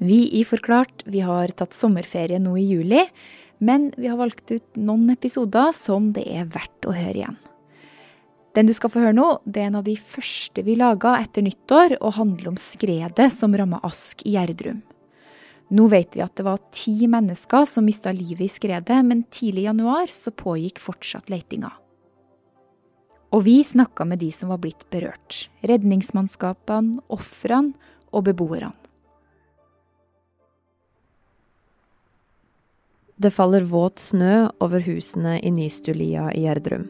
Vi i Forklart vi har tatt sommerferie nå i juli, men vi har valgt ut noen episoder som det er verdt å høre igjen. Den du skal få høre nå, det er en av de første vi laga etter nyttår, og handler om skredet som ramma Ask i Gjerdrum. Nå vet vi at det var ti mennesker som mista livet i skredet, men tidlig i januar så pågikk fortsatt leitinga. Og vi snakka med de som var blitt berørt. Redningsmannskapene, ofrene og beboerne. Det faller våt snø over husene i Nystulia i Gjerdrum.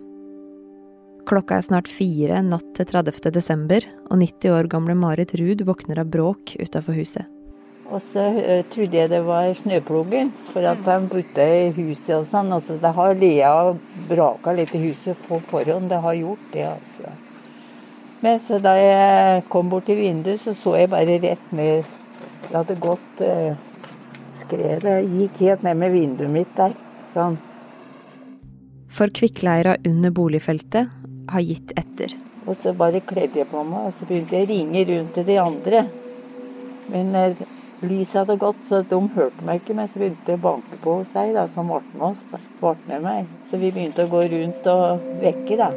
Klokka er snart fire natt til 30. desember, og 90 år gamle Marit Ruud våkner av bråk utafor huset. Og så uh, trodde jeg det var snøplogen, for at de bodde i huset og sånn. Altså, det har lea og braka litt i huset på forhånd. Det har gjort det, altså. Men så da jeg kom bort til vinduet, så så jeg bare rett ned. Det hadde gått uh, skredet gikk helt ned med vinduet mitt der. Sånn. For kvikkleira under boligfeltet har gitt etter. Og så bare kledde jeg på meg, og så begynte jeg å ringe rundt til de andre. Men eh, lyset hadde gått, så de hørte meg ikke. Men så begynte jeg å banke på hos ei som ble med oss. Da. Ble med meg. Så vi begynte å gå rundt og vekke, da.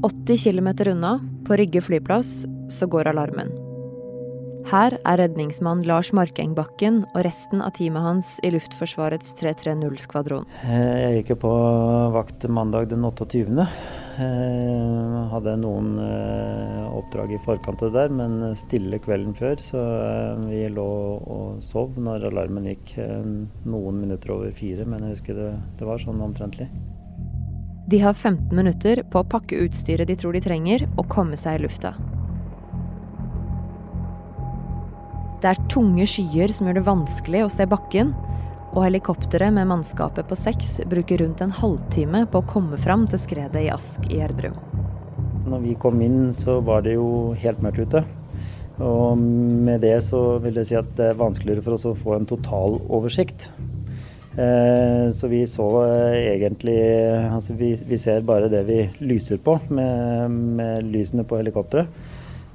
80 km unna, på Rygge flyplass, så går alarmen. Her er redningsmann Lars Markeng Bakken og resten av teamet hans i Luftforsvarets 330-skvadron. Jeg gikk jo på vakt mandag den 28. Jeg hadde noen eh, oppdrag i forkant av det der, men stille kvelden før. Så eh, vi lå og sov når alarmen gikk eh, noen minutter over fire. Men jeg husker det, det var sånn omtrentlig. De har 15 minutter på å pakke utstyret de tror de trenger, og komme seg i lufta. Det er tunge skyer som gjør det vanskelig å se bakken, og helikopteret med mannskapet på seks bruker rundt en halvtime på å komme fram til skredet i Ask i Gjerdrum. Når vi kom inn, så var det jo helt mørkt ute. Og med det så vil jeg si at det er vanskeligere for oss å få en total oversikt. Eh, så vi så egentlig Altså vi, vi ser bare det vi lyser på med, med lysene på helikopteret.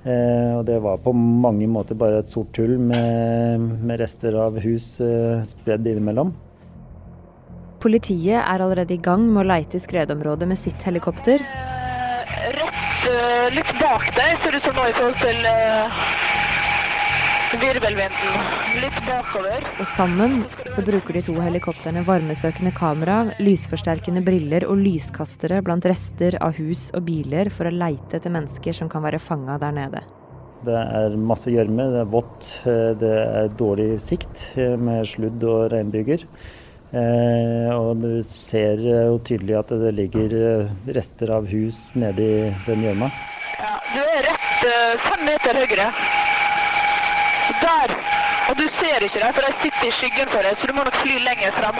Eh, og det var på mange måter bare et sort hull med, med rester av hus eh, spredd innimellom. Politiet er allerede i gang med å leite i skredområdet med sitt helikopter. Rett uh, litt bak deg ser det ut som nå i forhold til uh, virvelvinden. Litt bakover. Og sammen så bruker de to helikoptrene varmesøkende kamera, lysforsterkende briller og lyskastere blant rester av hus og biler for å leite etter mennesker som kan være fanga der nede. Det er masse gjørme, det er vått, det er dårlig sikt med sludd og regnbyger. Eh, og du ser jo tydelig at det ligger rester av hus nedi den gjørma. Ja, du er rett fem meter høyere. Der! Og du ser ikke dem, for de sitter i skyggen for deg, så du må nok fly lenger fram.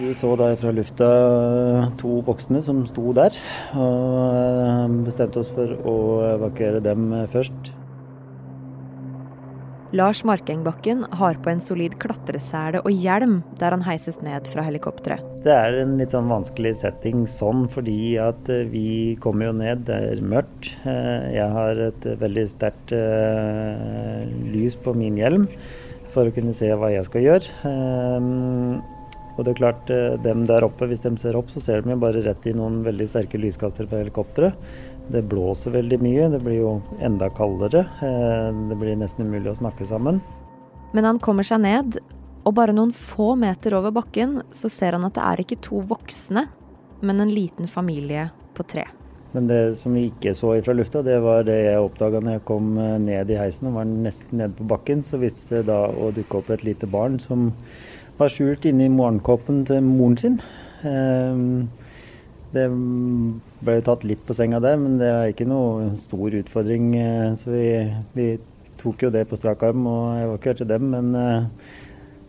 Vi så da fra lufta to voksne som sto der, og bestemte oss for å evakuere dem først. Lars Markengbakken har på en solid klatresele og hjelm der han heises ned fra helikopteret. Det er en litt sånn vanskelig setting sånn fordi at vi kommer jo ned, det er mørkt. Jeg har et veldig sterkt lys på min hjelm for å kunne se hva jeg skal gjøre. Og det er klart, dem der oppe, hvis de ser opp, så ser de jo bare rett i noen veldig sterke lyskastere fra helikopteret. Det blåser veldig mye, det blir jo enda kaldere. Det blir nesten umulig å snakke sammen. Men han kommer seg ned, og bare noen få meter over bakken så ser han at det er ikke to voksne, men en liten familie på tre. Men det som vi ikke så fra lufta, det var det jeg oppdaga når jeg kom ned i heisen og var nesten nede på bakken. Så viste det da å dukke opp et lite barn som var skjult inni morgenkåpen til moren sin. Det ble tatt litt på senga der, men det er ikke noe stor utfordring. Så vi, vi tok jo det på strak arm og evakuerte dem. Men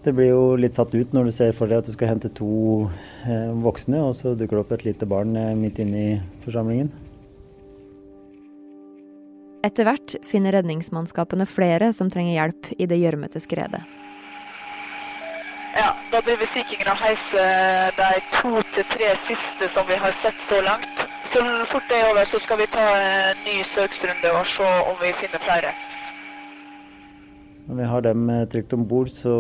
det blir jo litt satt ut når du ser for deg at du skal hente to voksne, og så dukker det opp et lite barn midt inne i forsamlingen. Etter hvert finner redningsmannskapene flere som trenger hjelp i det gjørmete skredet. Ja, da driver Sea Kingen og heiser de to til tre siste som vi har sett så langt. Så fort det er over, så skal vi ta en ny søksrunde og se om vi finner flere. Når vi har dem eh, trygt om bord, så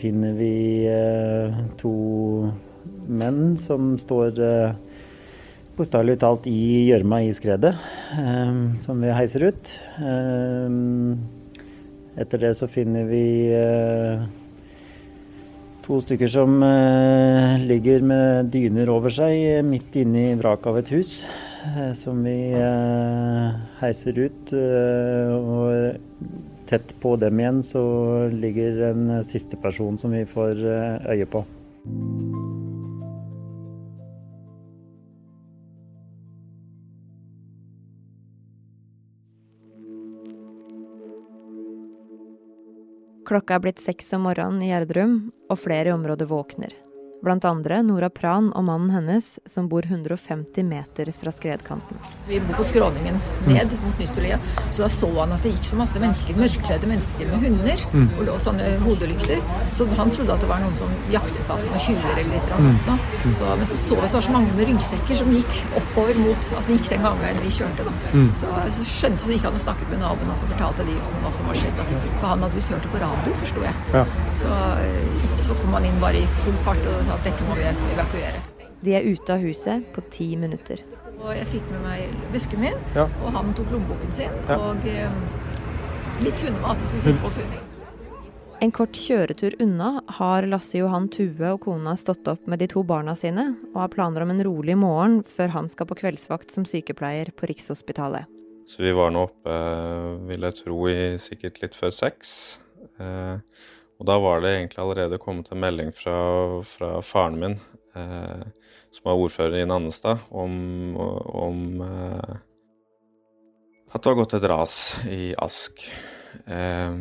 finner vi eh, to menn som står eh, bokstavelig talt i gjørma i skredet, som vi heiser ut. Etter det så finner vi to stykker som eh, ligger med dyner over seg eh, midt inne i vraket av et hus. eh, Som vi heiser ut. Og tett på dem igjen så ligger en siste person som vi får øye på. Klokka er blitt seks om morgenen i Gjerdrum, og flere i området våkner. Blant andre Nora Pran og mannen hennes, som bor 150 meter fra skredkanten. Vi bor på skråningen ned mot Nystulia, så da så han at det gikk så masse mennesker, mørkledde mennesker med hunder og lå sånne hodelykter. Så han trodde at det var noen som jaktet på oss, noen tjuver eller litt sånt. Da. Så, men så så vi at det var så mange med ryggsekker som gikk oppover mot Altså gikk den gangen vi kjørte, da. Så, så skjønte så gikk han og snakket med naboen, og så fortalte de om hva som var skjedd. Da. For han hadde visst hørt det på radio, forsto jeg. Så, så kom han inn bare i full fart og at dette må vi evakuere. De er ute av huset på ti minutter. Og jeg fikk med meg vesken min, Ja. og han tok lommeboken sin, Ja. og eh, litt hundemat. Så vi fikk oss hunding. En kort kjøretur unna har Lasse Johan Tue og kona stått opp med de to barna sine, og har planer om en rolig morgen før han skal på kveldsvakt som sykepleier på Rikshospitalet. Så vi var nå oppe, vil jeg tro, i sikkert litt før seks. Eh, og da var det egentlig allerede kommet en melding fra, fra faren min, eh, som var ordfører i Nannestad, om, om eh, at det var gått et ras i Ask. Eh,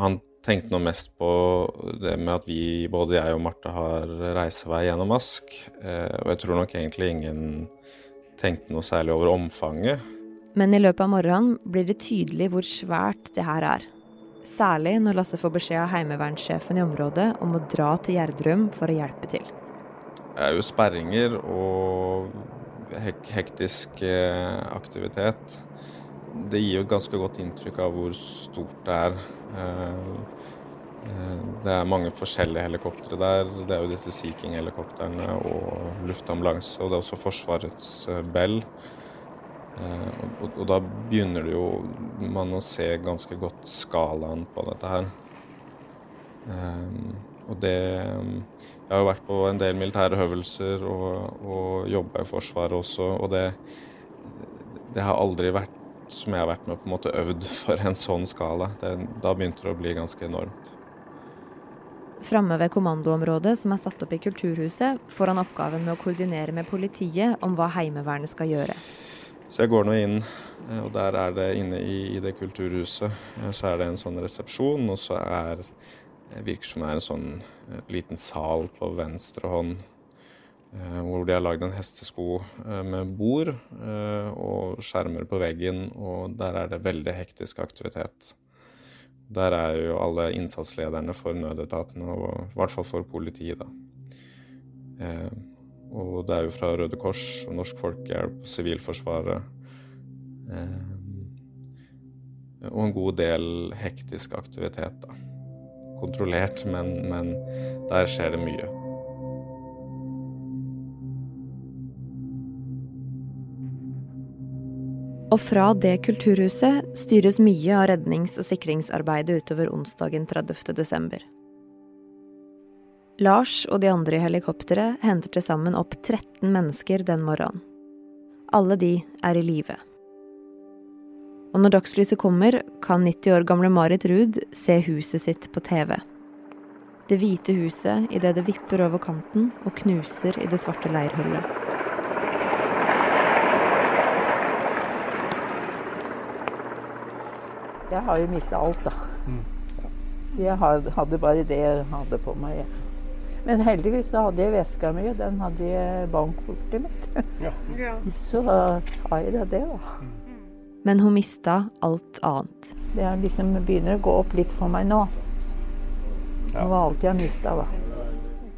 han tenkte nå mest på det med at vi, både jeg og Marte, har reisevei gjennom Ask. Eh, og jeg tror nok egentlig ingen tenkte noe særlig over omfanget. Men i løpet av morgenen blir det tydelig hvor svært det her er. Særlig når Lasse får beskjed av heimevernssjefen i området om å dra til Gjerdrum for å hjelpe til. Det er jo sperringer og hek hektisk eh, aktivitet. Det gir jo et ganske godt inntrykk av hvor stort det er. Eh, eh, Det er mange forskjellige helikoptre der. Det er jo disse Sea King-helikoptrene og luftambulanse, og det er også Forsvarets Bell. Eh, Og, og da begynner det jo man å se ganske godt skalaen på dette her. Um, og det Jeg har jo vært på en del militære øvelser og, og jobba i Forsvaret også, og det, det har aldri vært som jeg har vært med på en måte øvd for en sånn skala. Det, da begynte det å bli ganske enormt. Framme ved kommandoområdet som er satt opp i Kulturhuset, får han oppgaven med å koordinere med politiet om hva Heimevernet skal gjøre. Så jeg går nå inn, eh, og der er det inne i, i det kulturhuset, eh, så er det en sånn resepsjon, og så er det virker som det er en sånn eh, liten sal på venstre hånd, eh, hvor de har lagd en hestesko eh, med bord eh, og skjermer på veggen, og der er det veldig hektisk aktivitet. Der er jo alle innsatslederne for nødetatene, og i hvert fall for politiet, da. Og det er jo fra Røde Kors og Norsk Folkehjelp, Sivilforsvaret eh, Og en god del hektisk aktivitet, da. Kontrollert, men, men der skjer det mye. Og fra det kulturhuset styres mye av rednings- og sikringsarbeidet utover onsdagen 30. Lars og de andre i helikopteret henter til sammen opp 13 mennesker den morgenen. Alle de er i live. Og når dagslyset kommer, kan 90 år gamle Marit Ruud se huset sitt på TV. Det hvite huset idet det vipper over kanten og knuser i det svarte leirhullet. Jeg har jo mista alt, da. Så jeg hadde bare det jeg hadde på meg. Men heldigvis så hadde jeg veska mi, og den hadde jeg bankkortet mitt. Så har jeg da det, da. Men hun mista alt annet. Det er liksom begynner å gå opp litt for meg nå. Av alt jeg har mista, da.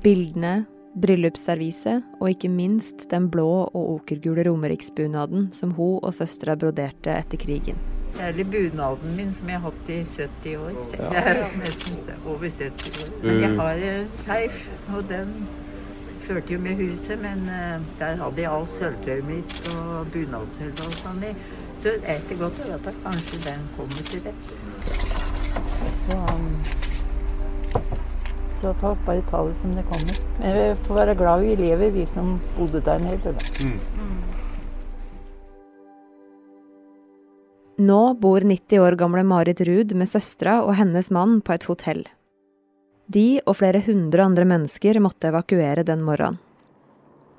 Bildene, bryllupsserviset og ikke minst den blå og okergule romeriksbunaden som hun og søstera broderte etter krigen. Særlig bunaden min som jeg har hatt i 70 år. Jeg er nesten over 70 år. Men jeg har en seif, og den førte jo med huset, men eh, der hadde jeg alt sølvtøyet mitt og bunadssølvet og sånn i. Så etter godt å vite at kanskje den kommer til rette. Så, um, så ta, bare ta det som det kommer. Men vi får være glad vi lever, vi som bodde der nede. da. Nå bor 90 år gamle Marit Ruud med søstera og hennes mann på et hotell. De og flere hundre andre mennesker måtte evakuere den morgenen.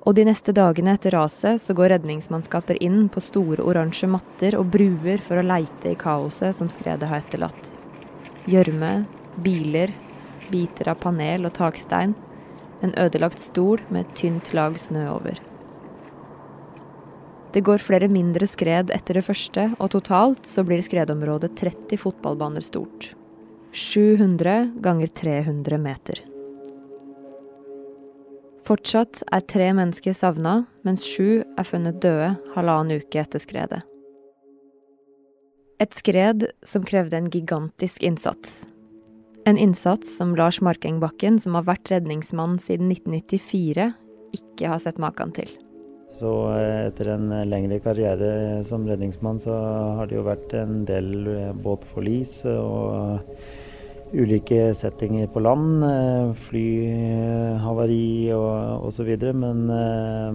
Og de neste dagene etter raset så går redningsmannskaper inn på store oransje matter og bruer for å leite i kaoset som skredet har etterlatt. Gjørme, biler, biter av panel og takstein. En ødelagt stol med et tynt lag snø over. Det går flere mindre skred etter det første, og totalt så blir skredområdet 30 fotballbaner stort. 700 ganger 300 meter. Fortsatt er tre mennesker savna, mens sju er funnet døde halvannen uke etter skredet. Et skred som krevde en gigantisk innsats. En innsats som Lars Markengbakken, som har vært redningsmann siden 1994, ikke har sett maken til. Så eh, etter en lengre karriere som redningsmann, så har det jo vært en del eh, båtforlis og ulike settinger på land. eh, Flyhavari og osv. Men eh,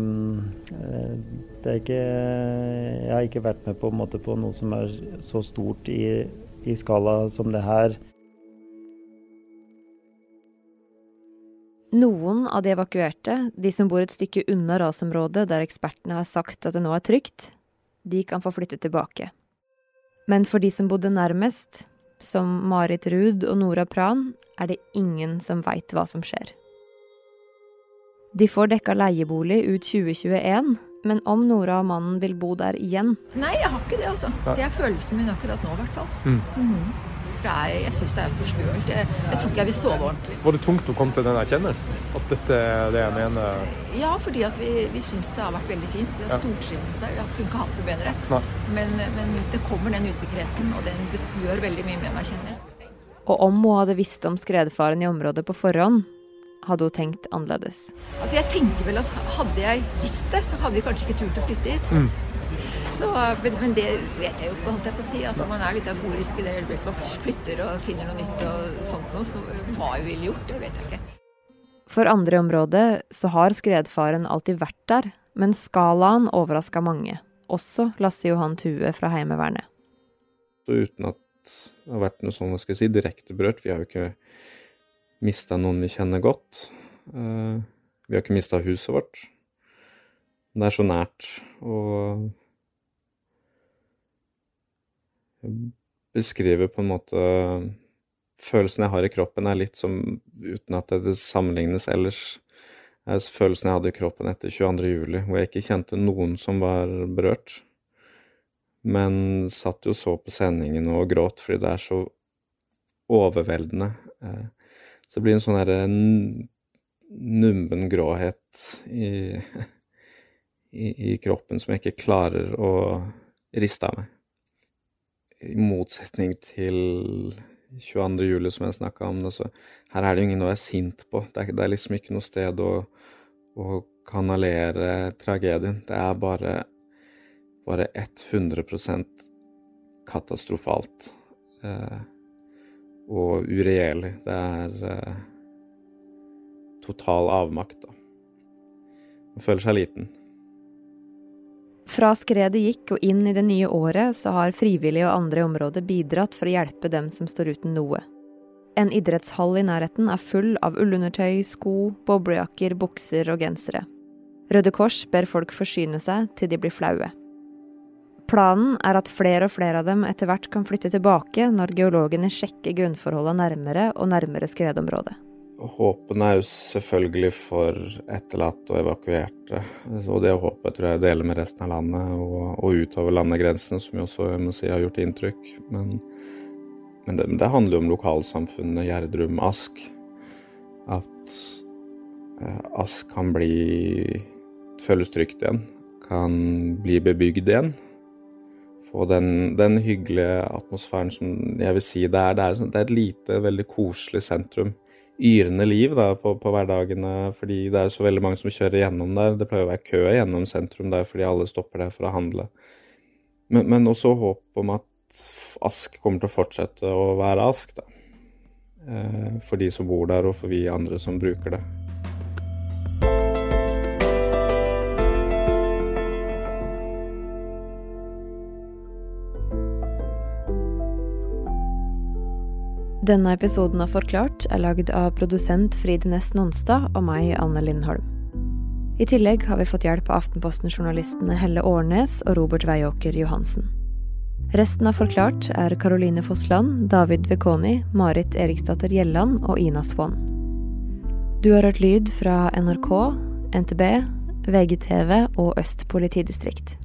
det er ikke Jeg har ikke vært med på, på noe som er så stort i, i skala som det her. Noen av de evakuerte, de som bor et stykke unna rasområdet der ekspertene har sagt at det nå er trygt, de kan få flytte tilbake. Men for de som bodde nærmest, som Marit Ruud og Nora Pran, er det ingen som veit hva som skjer. De får dekka leiebolig ut 2021, men om Nora og mannen vil bo der igjen, Nei, jeg har ikke det, altså. Det er følelsen min akkurat nå, i hvert fall. Mhm. For det er, jeg syns det er for skummelt. Jeg, jeg tror ikke jeg vil sove ordentlig. Var det tungt å komme til den erkjennelsen? At dette er det jeg mener? Ja, fordi at vi, vi syns det har vært veldig fint. Vi har stortrivdes der. Jeg kunne ikke hatt det bedre. Men, men det kommer den usikkerheten, og den gjør veldig mye med meg, kjenner jeg. og om hun hadde visst om skredfaren i området på forhånd, hadde hun tenkt annerledes. Altså, jeg tenker vel at hadde jeg visst det, så hadde vi kanskje ikke turt å flytte hit. Mm. Så, men, men det vet jeg jo ikke, holdt jeg på å si. Altså, man er litt euforisk i det øyeblikket man flytter og finner noe nytt og sånt noe. Så hva jeg ville gjort, det vet jeg ikke. For andre i området så har skredfaren alltid vært der, men skalaen overraska mange. Også Lasse Johan Tue fra Heimevernet. Så uten at det har vært noe sånn, hva skal jeg si, direkte berørt. Vi har jo ikke mista noen vi kjenner godt. Eh, vi har ikke mista huset vårt. Det er så nært. Og beskriver på en måte Følelsen jeg har i kroppen, er litt som, uten at det sammenlignes ellers, er følelsen jeg hadde i kroppen etter 22. juli, hvor jeg ikke kjente noen som var berørt. Men satt jo så på sendingen og gråt fordi det er så overveldende. Eh, Så det blir en sånn derre nummen gråhet i, i, i kroppen som jeg ikke klarer å riste av meg. I motsetning til 22. juli, som jeg snakka om. Altså, her er det jo ingen å være sint på. Det er, det er liksom ikke noe sted å, å kanalere tragedien. Det er bare, bare 100% katastrofalt. Eh, og uregjerlig. Det er eh, total avmakt, da. Man føler seg liten. Fra skredet gikk og inn i det nye året, så har frivillige og andre i området bidratt for å hjelpe dem som står uten noe. En idrettshall i nærheten er full av ullundertøy, sko, boblejakker, bukser og gensere. Røde Kors ber folk forsyne seg til de blir flaue. Planen er at flere og flere av dem etter hvert kan flytte tilbake når geologene sjekker grunnforholdene nærmere og nærmere skredområdet. Håpene er jo selvfølgelig for etterlatte og evakuerte. Og det håpet tror jeg deler med resten av landet og, og utover landegrensene, som jo også jeg må si, har gjort inntrykk. Men, men det, det handler jo om lokalsamfunnet Gjerdrum, Ask. At, eh, Ask kan bli føles trygt igjen. Kan bli bebygd igjen. Få den, den hyggelige atmosfæren som jeg vil si det er. Det er, det er et lite, veldig koselig sentrum. Yrende liv da, på, på, hverdagene fordi det er så veldig mange som kjører gjennom der. Det pleier å være kø gjennom sentrum der fordi alle stopper der for å handle. Men, men også håp om at Ask kommer til å fortsette å være Ask. da. Eh, for de som bor der, og for vi andre som bruker det. Denne episoden av Forklart er lagd av produsent Fride Næss Nonstad og meg, Anne Lindholm. I tillegg har vi fått hjelp av Aftenposten-journalistene Helle Årnes og Robert Weiåker Johansen. Resten av Forklart er Caroline Fossland, David Vekoni, Marit Eriksdatter Gjelland og Ina Swann. Du har hørt lyd fra NRK, NTB, VGTV og Øst politidistrikt.